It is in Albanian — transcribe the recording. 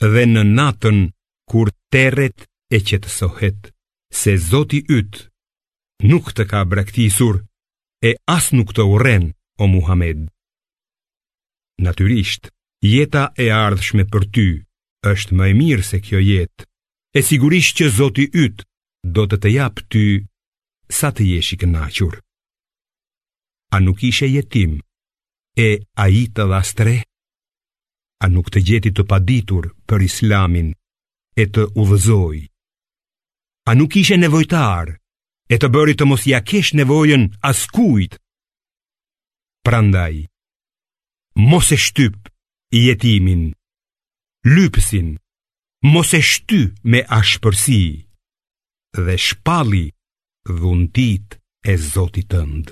dhe në natën kur terret e qetësohet, se Zoti yt nuk të ka braktisur e as nuk të urren o Muhammed. Natyrisht, jeta e ardhshme për ty është më e mirë se kjo jetë. E sigurisht që Zoti yt do të të japë ty sa të jesh i kënaqur. A nuk ishe jetim? E ai të dha A nuk të gjeti të paditur për islamin e të udhëzoi? A nuk ishe nevojtar e të bëri të mos ia kesh nevojën askujt? Prandaj, mos e shtyp jetimin, lypsin, mos e shty me ashpërsi dhe shpalli dhuntitë e zotit tënd.